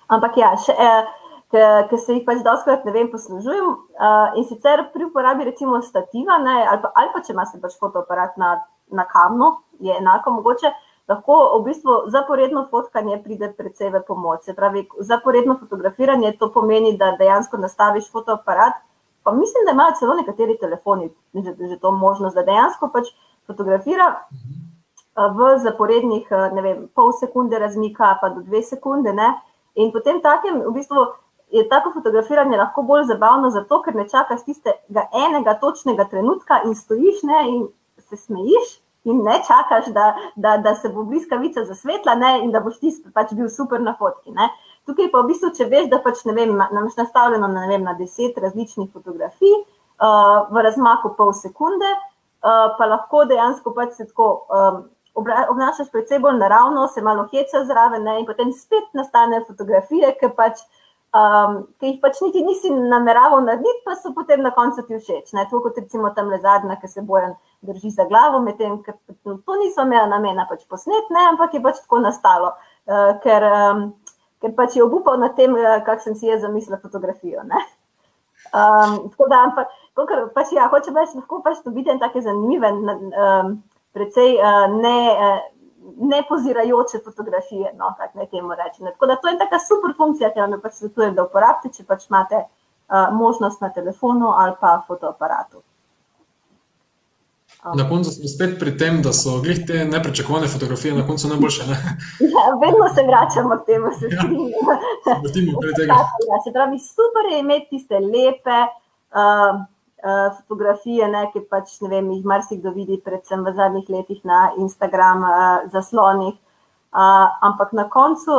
ampak ja, še. Uh, ki se jih pač doskrat, ne vem, poslužujem. Uh, in sicer pri uporabi recimo stativa, ne, ali, pa, ali pa če imaš pač fotoaparat na, na kamnu, je enako mogoče, lahko v bistvu zaporedno fotkanje pride predvsej v pomoč. Se pravi, zaporedno fotografiranje to pomeni, da dejansko nastaviš fotoaparat. Pa mislim, da imajo celo nekateri telefoni že, že to možnost, da dejansko pač fotografira v zaporednih, ne vem, pol sekunde razmika, pa do dve sekunde. Ne? In potem takem, v bistvu, je tako fotografiranje lahko bolj zabavno, zato ker ne čakaš tistega enega točnega trenutka in stojiš ne, in se smejiš. In ne čakaš, da, da, da se bo bliskavica zasvetla ne, in da boš ti pač bil super na fotki. Ne. Tukaj pa v bistvu, če veš, da pač ne vem, imaš nastavljeno na, vem, na deset različnih fotografij uh, v razmaku pol sekunde, uh, pa lahko dejansko pač se tako um, obnašaš predvsej bolj naravno, se malo heca zraven ne, in potem spet nastane fotografije, ki pač um, ki jih pač niti nisi nameraval narediti, pa so potem na koncu ti všeč. Ne? To kot recimo tam le zadnja, ki se bojen drži za glavo, medtem ker no, to niso imela namena pač posnet, ne? ampak je pač tako nastalo, uh, ker, um, ker pač je obupal na tem, uh, kak sem si jaz zamislil fotografijo. Um, tako da, ampak, kar, pač, ja, hoče reči, lahko pač to vidim tako zanimive, um, predvsej uh, ne. Uh, nepozirajoče fotografije. No, tako da to je taka super funkcija, ki vam jo pač svetujem, da uporabite, če pač imate uh, možnost na telefonu ali pa fotoaparatu. Um. Na koncu smo spet pri tem, da so glih te neprečakovane fotografije na koncu najboljše. Ne? Ja, vedno se vračamo k temu, se strinjamo. Ja, ja, se pravi, super je imeti tiste lepe. Uh, fotografije, ne, ki pač ne vem, jih marsikdo vidi, predvsem v zadnjih letih na Instagram uh, zaslonih. Uh, ampak na koncu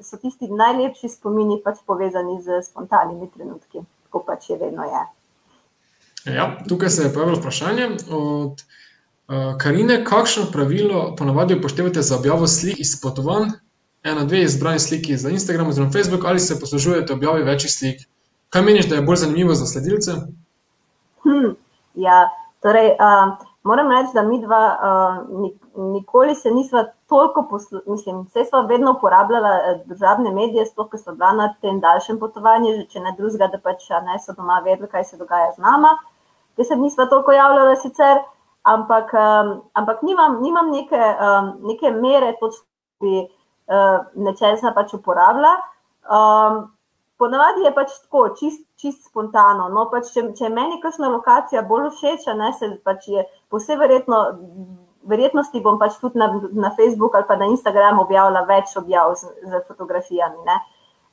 so tisti najlepši spomini pač povezani z spontanimi trenutki, kot pač je vedno je. Ja, tukaj se je pojavilo vprašanje od Karine, kakšno pravilo ponavadi upoštevate za objavo slik iz potovanj, ena, dve izbrani sliki za Instagram oziroma Facebook, ali se poslužujete objave večjih slik? Kaj meniš, da je bolj zanimivo za sledilce? Hm, ja, torej, uh, moram reči, da mi dva uh, nikoli se nisva toliko poslušala, mislim, vse sva vedno uporabljala državne medije, sploh, ko sva bila na tem daljšem potovanju, že če ne drugega, da pač ne so doma vedeli, kaj se dogaja z nama. Te se nisva toliko javljala sicer, ampak, um, ampak nimam, nimam neke, um, neke mere, točno bi uh, nečesa pač uporabljala. Um, Ponavadi je pač tako, čist, čist spontano. No, pač če, če meni kakšna lokacija bolj všeč, ne se pač je posebej verjetno. Verjetnosti bom pač tudi na, na Facebooku ali pa na Instagramu objavila več objav z, z fotografijami. Ne,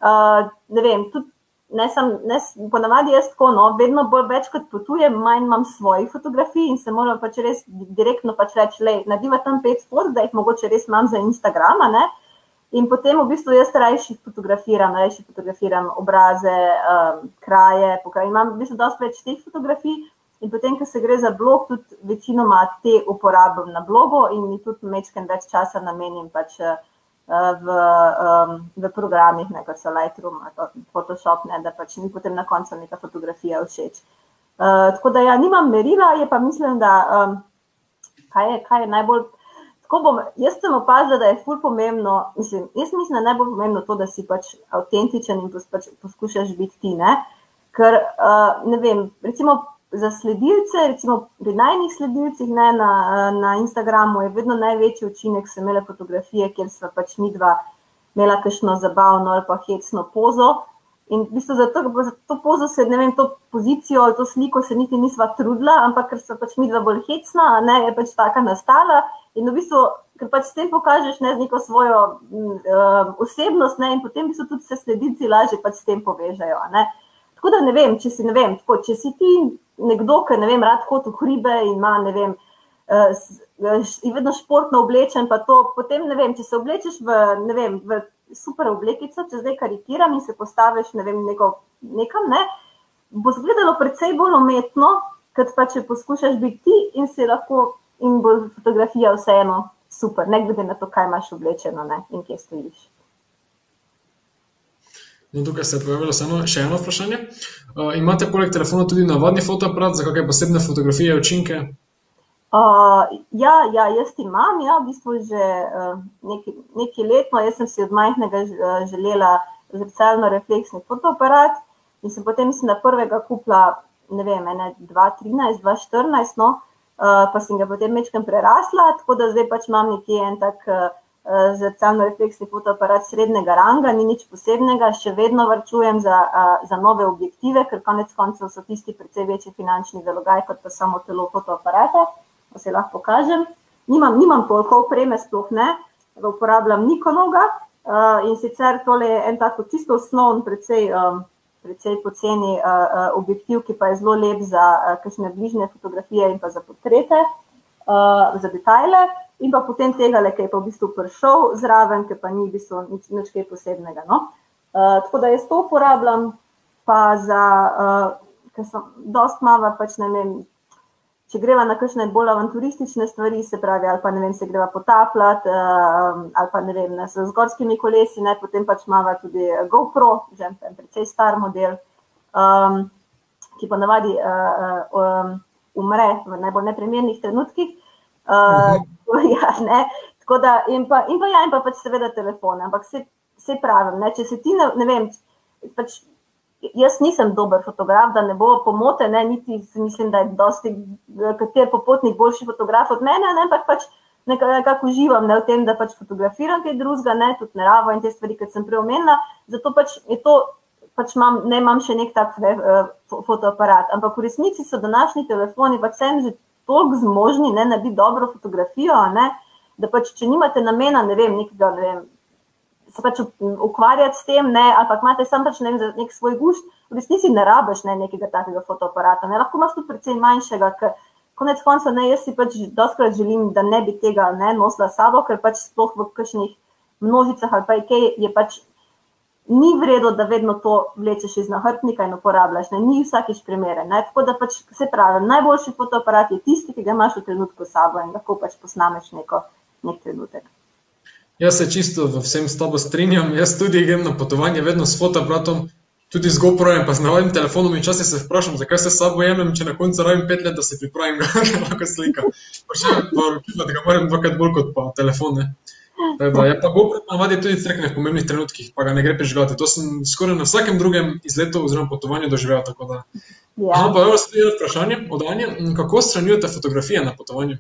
uh, ne vem, tudi ne sem, ne, ponavadi jaz tako, no, vedno bolj več kot potujem, manj imam svojih fotografij in se moram pač res direktno pač reči, le, nadiva tam pet fot, da jih mogoče res imam za Instagrama. Ne, uh, In potem v bistvu jaz rajši fotografiram, rajši fotografiram obraze, um, kraje, pokraj. imam v bistvu dosta več teh fotografij. In potem, ko se gre za blog, tudi večinoma te uporabljam na blogu in mi tudi mečkam več časa namenim pač uh, v, um, v programih, kot so Lightroom ali Photoshop, ne, da pač mi potem na koncu neka fotografija všeč. Uh, tako da ja, nimam merila, je pa mislim, da um, kaj, je, kaj je najbolj bom, jaz sem opazila, da je ful pomembno. Mislim, jaz mislim, da je najbolj pomembno to, da si pač avtentičen in pač poskušaš biti ti. Ne? Ker, uh, ne vem, recimo za sledilce, recimo pri najnih sledilcih ne, na, na Instagramu, je vedno največji učinek, so imele fotografije, kjer so pač mi dva imela kakšno zabavno ali pa hecno pozo. In v bistvu za to, za to pozo se, ne vem, to pozicijo ali to sliko se niti nisva trudila, ampak ker so pač mi dva bolj hecna, ne, je pač taka nastala. In v bistvu, ker pač s tem pokažeš ne, neko svojo um, osebnost, ne, in potem bi se tudi sledilci lažje pač s tem povežejo. Tako da ne vem, če si, ne vem, tako, če si ti nekdo, ki ne vem, rad hodi v hribe in ima, ne vem, uh, je vedno športno oblečen, pa to potem ne vem, če se oblečeš v, ne vem, v super oblekico, če zdaj karikiram in se postaviš ne vem, neko, nekam, ne, bo izgledalo precej bolj umetno, kot pa če poskušaš biti ti in si lahko in bo fotografija vseeno super, ne glede na to, kaj imaš oblečeno ne, in kje stojiš. No, tukaj se je pojavilo samo še eno vprašanje. Uh, imate poleg telefona tudi navadni fotoaparat za kakšne posebne fotografije, učinke? Uh, ja, ja, jaz imam, ja, v bistvu že uh, nekaj, nekaj let. No, jaz sem si od majhnega želela zrcalno refleksni fotoaparat in sem potem mislim, prvega kupila, ne vem, 2013, 2014, no, uh, pa sem ga potem večkrat prerasla, tako da zdaj pač imam nekje en tak. Uh, Eh, zrcalno refleksni fotoaparat srednjega ranga, ni nič posebnega, še vedno vrčujem za, eh, za nove objektive, ker konec koncev so tisti precej večji finančni zalogaj kot pa samo telo fotoaparata, pa se lahko pokažem. Nimam, nimam toliko opreme, sploh ne, uporabljam Nikonoga eh, in sicer tole je en tako čisto osnovn, precej, precej poceni objektiv, ki pa je zelo lep za kakšne bližnje fotografije in pa za portrete, za detajle in pa potem tega, ki je pa v bistvu prišel zraven, ki pa ni v bistvu nič, nič kaj posebnega. No? Uh, tako da jaz to uporabljam, pa za, uh, ker sem dost mava, pač ne vem, če greva na kakšne bolj avanturistične stvari, se pravi, ali pa ne vem, se greva potapljati, uh, ali pa ne vem, ne, z gorskimi kolesi, ne, potem pač mava tudi GoPro, že en precej star model, um, ki pa navadi uh, um, umre v najbolj neprimernih trenutkih. Uh, ja, Tako da, in pa, in pa, ja, in pa pač seveda telefon, ampak se, se pravim, ne, če se ti ne, ne vem, pač jaz nisem dober fotograf, da ne bo pomote, ne, niti mislim, da je dosti, kater popotnik boljši fotograf od mene, ne, ampak pač nekako uživam ne, v tem, da pač fotografiram kaj drugega, ne, tudi naravo in te stvari, ki sem preomenila, zato pač je to, pač imam, ne imam še nek tak ne, eh, fotoaparat, ampak v resnici so današnji telefoni, pač sem že toliko zmožni, ne, narediti dobro fotografijo, ne, da pač, če nimate namena, ne vem, nekega, ne vem, se pač ukvarjati s tem, ne, ali pa imate sam pač ne nek svoj gušt, v resnici ne rabiš ne, nekega takega fotoaparata, ne, lahko imaš tudi precej manjšega, ker konec konca, ne, jaz si pač doskrat želim, da ne bi tega ne nosila sabo, ker pač sploh v kakšnih množicah ali pa kaj je pač ni vredno, da vedno to vlečeš iz nahrbnika in uporabljaš. Ne? Ni vsakiš primeren. Tako da pač se pravi, najboljši fotoaparat je tisti, ki ga imaš v trenutku sabo in lahko pač posnameš neko, nek trenutek. Jaz se čisto vsem s tabo strinjam. Jaz tudi grem na potovanje, vedno s fotoaparatom, tudi z GoPro-jem, pa z navadnim telefonom. In včasih se vprašam, zakaj se sabo jemljem, če na koncu rabim pet let, da se pripravim, da lahko slikam. Pa še vedno, da ga moram dvakrat bolj kot pa telefon. Ne? Da, je pa GoPro navadi tudi crkne v pomembnih trenutkih, pa ga ne gre preživeti. To sem skoraj na vsakem drugem izletu oziroma potovanju doživel. Ja. Pa evo sledi vprašanje od Anje, kako shranjujete fotografije na potovanju?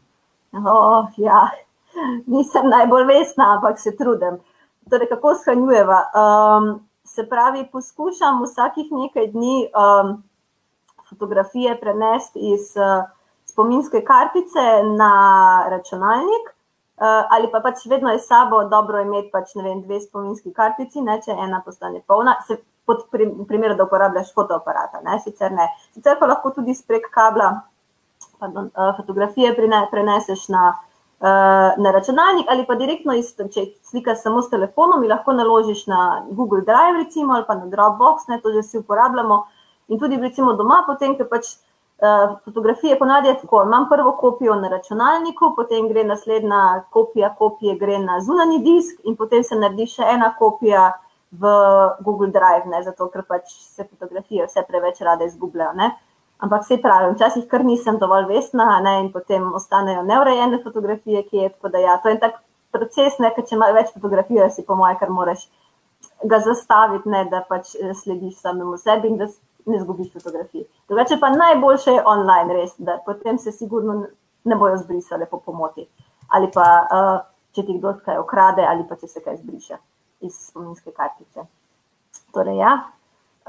Oh, ja. Nisem najbolj vesna, ampak se trudim. Torej, kako shranjujeva? Um, se pravi, poskušam vsakih nekaj dni um, fotografije prenesti iz uh, spominske kartice na računalnik. Uh, ali pa pač vedno je sabo dobro imeti pač, vem, dve spominski kartici, ne, če ena postane polna, se pod primeru, da uporabljaš fotoaparata. Ne, sicer, ne. sicer pa lahko tudi prek kabla pardon, uh, fotografije prine, preneseš na, uh, na računalnik ali pa direktno, iz, če slikaš samo s telefonom, lahko naložiš na Google Drive recimo, ali pa na Dropbox, ne, to že vsi uporabljamo. In tudi recimo doma, potem, ker pač Eh, fotografije ponavadi tako. Imam prvo kopijo na računalniku, potem gre naslednja kopija, kopije gre na zunani disk, in potem se naredi še ena kopija v Google Drive, ne, zato ker pač se fotografije vse preveč rade izgubljajo. Ampak vse pravim, včasih kar nisem dovolj vestna ne, in potem ostanejo neurejene fotografije, ki je tako, da ja, to je tak proces, ne, če imaš več fotografij, si po mojem, kar moraš ga zastaviti, ne, da pač eh, slediš samemu sebi in da ne zgubiš fotografij. Drugače pa najboljše je online, res, da potem se sigurno ne bojo zbrisale po pomoti. Ali pa uh, če ti kdo kaj okrade, ali pa če se kaj zbriše iz spominske kartice. Torej, ja.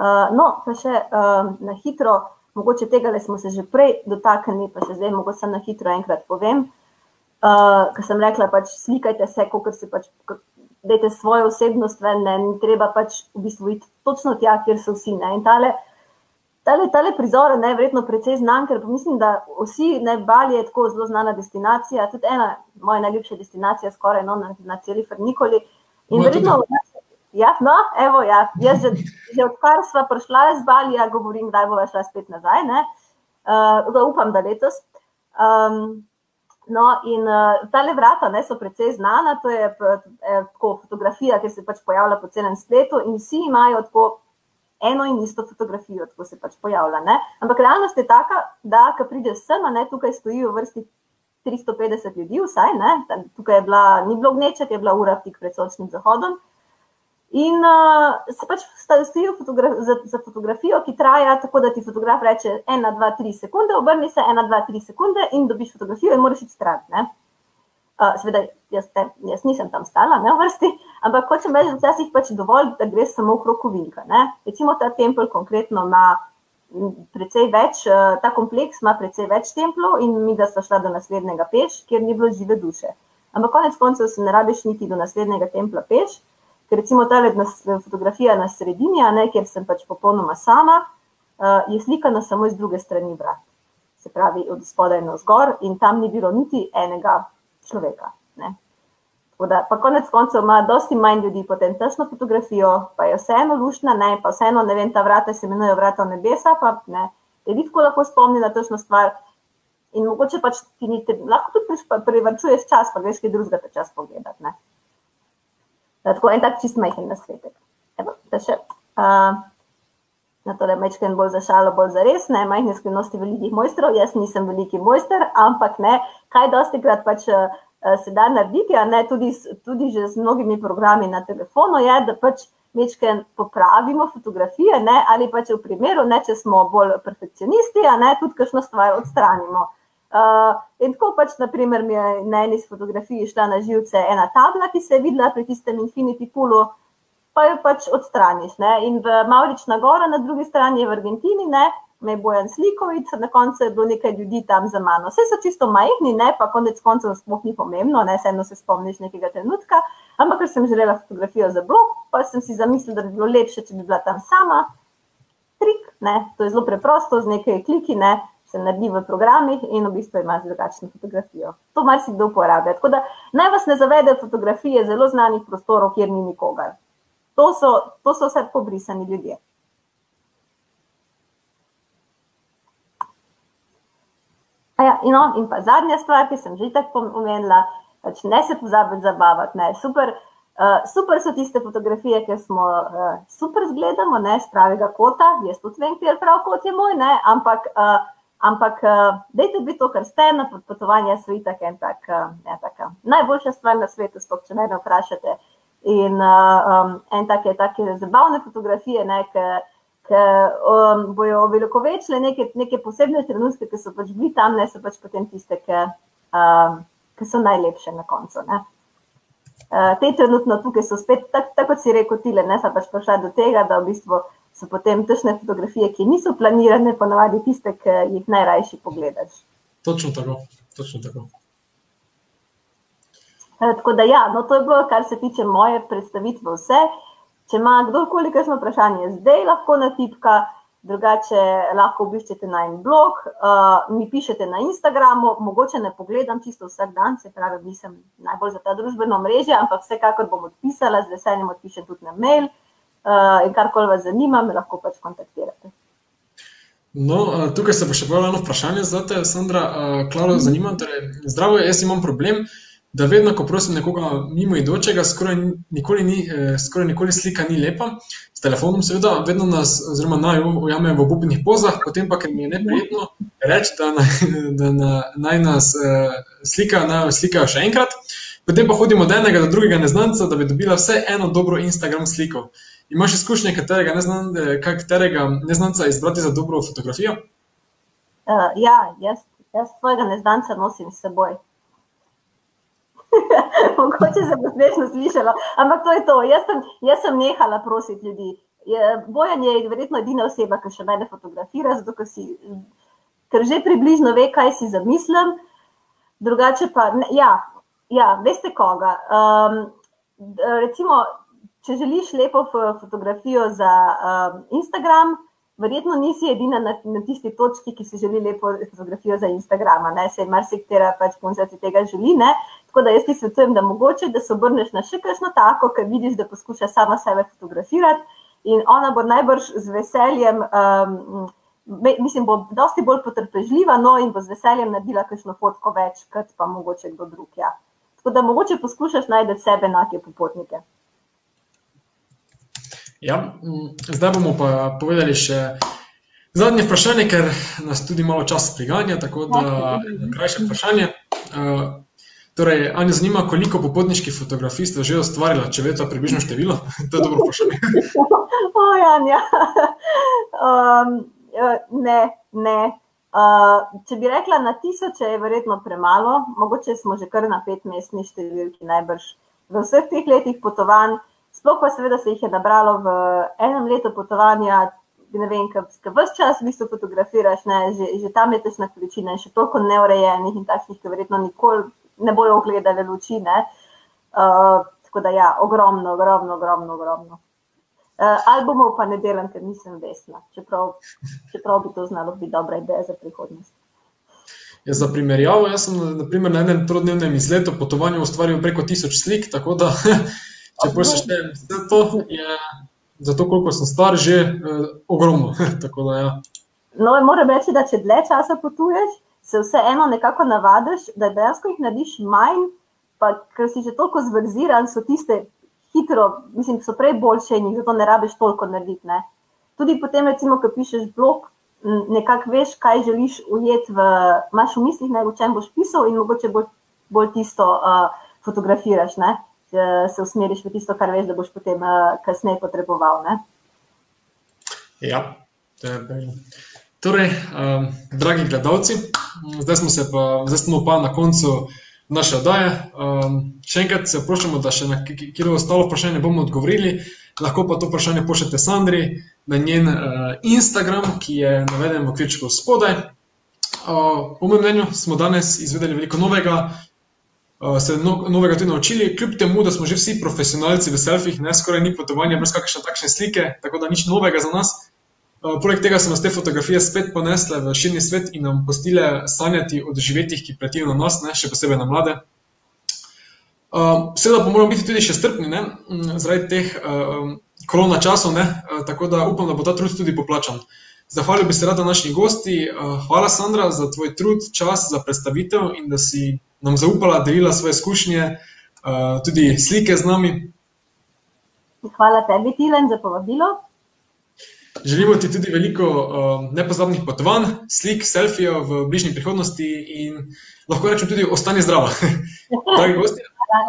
Uh, no, pa še uh, na hitro, mogoče tega le smo se že prej dotaknili, pa še zdaj mogoče na hitro enkrat povem. Uh, Ker sem rekla, pač slikajte se, kot se pač. Dajte svojo osebnost ven, ne, ni treba pač v bistvu iti točno tja, kjer so vsi. Ne. In tale, Tale, tale prizor je verjetno precej znan, ker mislim, da vsi ne Bali je tako zelo znana destinacija, tudi ena moja najljubša destinacija, skoraj no, na, na celi Frnikoli. In verjetno, ja, no, evo, ja, jaz že, že odkar sva prišla iz Balija, govorim, kdaj bova šla spet nazaj. Ne? uh, upam, da letos. Um, no, in uh, ta le vrata ne, so precej znana, to je eh, tako fotografija, ki se pač pojavlja po celem spletu, in vsi imajo tako eno in isto fotografijo, tako se pač pojavlja. Ne. Ampak realnost je taka, da ko prideš sem, ne, tukaj stojijo v vrsti 350 ljudi, vsaj ne, tukaj je bila, ni bilo gneče, je bila ura tik pred sončnim zahodom. In uh, se pač stojijo fotogra za, za fotografijo, ki traja tako, da ti fotograf reče: 1, 2, 3 sekunde, obrni se 1, 2, 3 sekunde in dobiš fotografijo, in moraš iti stran. Uh, Seveda, jaz, te, jaz nisem tam stala, ne v vrsti, ampak hočem reči, da včasih pač dovolj, da greš samo v krokovinka. Recimo ta tempelj konkretno ima precej več, uh, ta kompleks ima precej več templov in mi, da smo šla do naslednjega peš, kjer ni bilo žive duše. Ampak konec koncev se ne rabiš niti do naslednjega templa peš. Ker recimo ta fotografija na sredini, ne, kjer sem pač popolnoma sama, uh, je slikana samo iz druge strani vrat. Se pravi, od spodaj na zgor in tam ni bilo niti enega človeka. Ne. Da, pa konec koncev ima dosti manj ljudi potem tašno fotografijo, pa je vseeno lušna, ne, pa vseeno, ne vem, ta vrata se imenujejo vrata nebesa, pa ne, te vidko lahko spomni na tašno stvar in mogoče pač ti ni, lahko tudi privrčuješ čas, pa greš kaj drugega ta čas pogledati. Tako en tak čist majhen na svetu. Na to, da je mečken bolj za šalo, bolj za res, ne, majhne skrivnosti velikih mojstrov, jaz nisem veliki mojster, ampak ne, kaj dosti krat pač uh, se da narediti, a ne tudi, tudi že z mnogimi programi na telefonu, je, da pač mečken popravimo fotografije, ne, ali pač v primeru, ne, če smo bolj perfekcionisti, a ne, tudi kakšno stvar odstranimo. Uh, in tako pač, naprimer, mi je na eni fotografiji šla na živce ena tabla, ki se je videla pri tistem Infinity Poolu, pa jo pač odstraniš. Ne? In v Maurična gora, na drugi strani je v Argentini, ne? me je bojan slikovic, na koncu je bilo nekaj ljudi tam za mano. Vse so čisto majhni, ne? pa konec koncev sploh ni pomembno, ne se eno se spomniš nekega trenutka. Ampak, ker sem želela fotografijo za blog, pa sem si zamislila, da bi bilo lepše, če bi bila tam sama. Trik, ne? to je zelo preprosto, z nekaj kliki, ne? Se naredi v programih in v bistvu imaš drugačno fotografijo. To marsikdo uporablja. Tako da naj vas ne zavede fotografije zelo znanih prostorov, kjer ni nikogar. To so, to so vse pobrisani ljudje. Ja, in, no, in pa zadnja stvar, ki sem že tako omenila, pač ne se pozabiti zabavati. Ne. Super, uh, super so tiste fotografije, ki smo uh, super zgledamo, ne, z pravega kota. Jaz tudi vem, kjer prav kot je moj, ne, ampak uh, Ampak, uh, dejte biti to, kar ste na potovanju, so itak en tak, uh, ja, taka, najboljša stvar na svetu, sploh če me vprašate. In um, en tak je take zabavne fotografije, ki um, bojo velikovečne neke, neke posebne trenutke, ki so pač bili tam, ne so pač potem tiste, ki um, so najlepše na koncu. Ne. Uh, te trenutno tukaj so spet, tako tak, kot si rekel, tile, ne, sem pač prišla do tega, da v bistvu so potem tešne fotografije, ki niso planirane, ponavadi tiste, ki jih najrajši pogledaš. Točno tako. Točno tako. E, tako da, ja, no, to je bilo, kar se tiče moje predstavitve, vse. Če ima kdorkoli kakšno vprašanje, zdaj lahko na tipka, drugače lahko obiščete na en blog, uh, mi pišete na Instagramu, mogoče ne pogledam čisto vsak dan, se pravi, nisem najbolj za ta družbeno mrežje, ampak vsekakor bom odpisala, z veseljem odpišem tudi na mail. Uh, in karkoli vas zanima, me lahko pač kontaktirate. No, uh, tukaj se pa še pojavlja eno vprašanje za te, Sandra. Uh, Klaro, mm. zanima me, torej, zdravo, jaz imam problem, da vedno, ko prosim nekoga mimo idočega, skoraj nikoli, ni, eh, skoraj nikoli slika ni lepa. S telefonom, seveda, vedno nas, oziroma naj ujame v obupnih pozah, potem pa, ker mi je neprijetno reči, da naj, da na, naj nas eh, slika, naj slikajo še enkrat. Potem pa hodimo od enega do drugega neznanca, da bi dobila vse eno dobro Instagram sliko. Imaš izkušnje, katerega, neznan, katerega neznanca izbrati za dobro fotografijo? Uh, ja, jaz, jaz svojega neznanca nosim s seboj. Mogoče se bo smešno slišalo, ampak to je to. Jaz sem, jaz sem nehala prositi ljudi. Bojan je verjetno edina oseba, ki še mene fotografira, zato ker, si, ker že približno ve, kaj si zamislim. Drugače pa, ne, ja, ja, veste koga. Um, recimo, če želiš lepo fotografijo za um, Instagram, verjetno nisi edina na, na tisti točki, ki si želi lepo fotografijo za Instagram. Ne? Se marsikatera pač punca si tega želi. Ne? Tako da jaz ti svetujem, da mogoče, da se obrneš na še kakšno tako, ker vidiš, da poskuša sama sebe fotografirati in ona bo najbrž z veseljem. Um, mislim, bo dosti bolj potrpežljiva, no in bo z veseljem naredila kakšno fotko več, kot pa mogoče kdo drug. Ja. Tako da mogoče poskušaš najti sebe enake popotnike. Ja, zdaj bomo pa povedali še zadnje vprašanje, ker nas tudi malo časa priganja, tako da krajše vprašanje. Torej, Anja zanima, koliko popotniških fotografij ste že ustvarila, če veste približno število? To je dobro vprašanje. O, Anja. Um, ne, ne. Uh, če bi rekla na tisoče, je verjetno premalo, mogoče smo že kar na petmestni številki, najbrž v vseh teh letih potovanj. Sploh pa seveda se jih je nabralo v enem letu potovanja, ne vem, kaj vse čas v bistvu fotografiraš, ne, že, že tam je tešna količina in še toliko neurejenih in takšnih, ki verjetno nikoli ne bojo ogledali luči. Uh, tako da ja, ogromno, ogromno, ogromno, ogromno. Uh, albumov pa ne delam, ker nisem vesna, čeprav, čeprav bi to znalo biti dobra ideja za prihodnost. Ja, za primerjavo, jaz sem naprimer, na enem trodnevnem izletu potovanja ustvaril preko tisoč slik, tako da če pa se štejem, to je za to, koliko sem star, že eh, ogromno. da, ja. No, moram reči, da če dlje časa potuješ, se vseeno nekako navadiš, da dejansko jih narediš manj, pa ker si že toliko zverziran, so tiste hitro, mislim, so prej boljše in jih zato ne rabiš toliko narediti. Ne? Tudi potem, recimo, ko pišeš blog, nekako veš, kaj želiš ujeti, v, imaš v mislih, ne, v čem boš pisal in mogoče bolj, bolj tisto uh, fotografiraš, ne? Se usmeriš v tisto, kar veš, da boš potem uh, kasneje potreboval. Ne? Ja, to je pravilno. Torej, um, dragi gledalci, zdaj smo, pa, zdaj smo pa na koncu naše oddaje. Um, še enkrat se prošljamo, da še na kjer ostalo vprašanje bomo odgovorili. Lahko pa to vprašanje pošljete Sandri na njen uh, Instagram, ki je naveden v kvičku spodaj. Uh, po mojem mnenju smo danes izvedeli veliko novega, se no, novega tudi naučili, kljub temu, da smo že vsi profesionalci v selfih, ne skoraj ni potovanja brez kakšne takšne slike, tako da nič novega za nas. Eh, poleg tega so nas te fotografije spet ponesle v širni svet in nam postile sanjati o doživetjih, ki pretijo na nas, ne, še posebej na mlade. Uh, seveda pa moramo biti tudi še strpni, ne, mm, zaradi teh uh, korona časov, ne, uh, tako da upam, da bo ta trud tudi poplačan. Zahvalil bi se rada našim gosti. Uh, hvala, Sandra, za tvoj trud, čas, za predstavitev in da si nam zaupala, delila svoje izkušnje, uh, tudi slike z nami. Hvala tebi, Tilen, za povabilo. Želimo ti tudi veliko uh, nepozabnih potovanj, slik, selfijev v bližnji prihodnosti in lahko rečem tudi, ostani zdrava. Dragi gosti,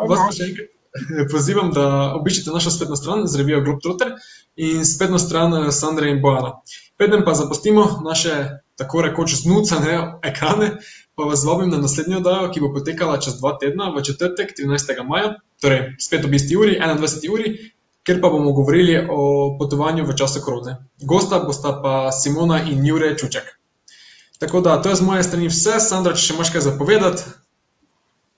vas pa še enkrat eh, pozivam, da obiščete našo spletno stran z revijo Globetrotter in spletno stran eh, Sandra in Bojana. Predem pa zapustimo naše tako rekoč znucane ekrane, pa vas vabim na naslednjo oddajo, ki bo potekala čez dva tedna, v četrtek, 13. maja, torej spet ob isti uri, 21. uri, kjer pa bomo govorili o potovanju v času korone. Gosta bosta pa Simona in Jure Čuček. Tako da to je z moje strani vse, Sandra, če še imaš kaj zapovedati.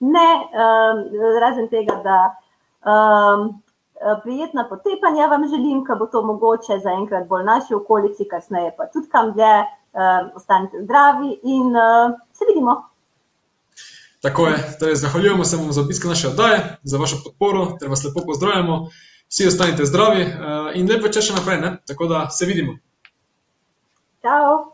Ne, um, razen tega, da um, prijetna potepanja vam želim, da bo to mogoče za enkrat bolj naši okolici, kasneje pa tudi kam dlje. Um, ostanite zdravi in uh, se vidimo. Tako je, torej, zahvaljujemo se vam za obisk naše oddaje, za vašo podporo, ter vas lepo pozdravljamo vsi ostanite zdravi uh, in lep večer še naprej, ne? tako da se vidimo. Ciao.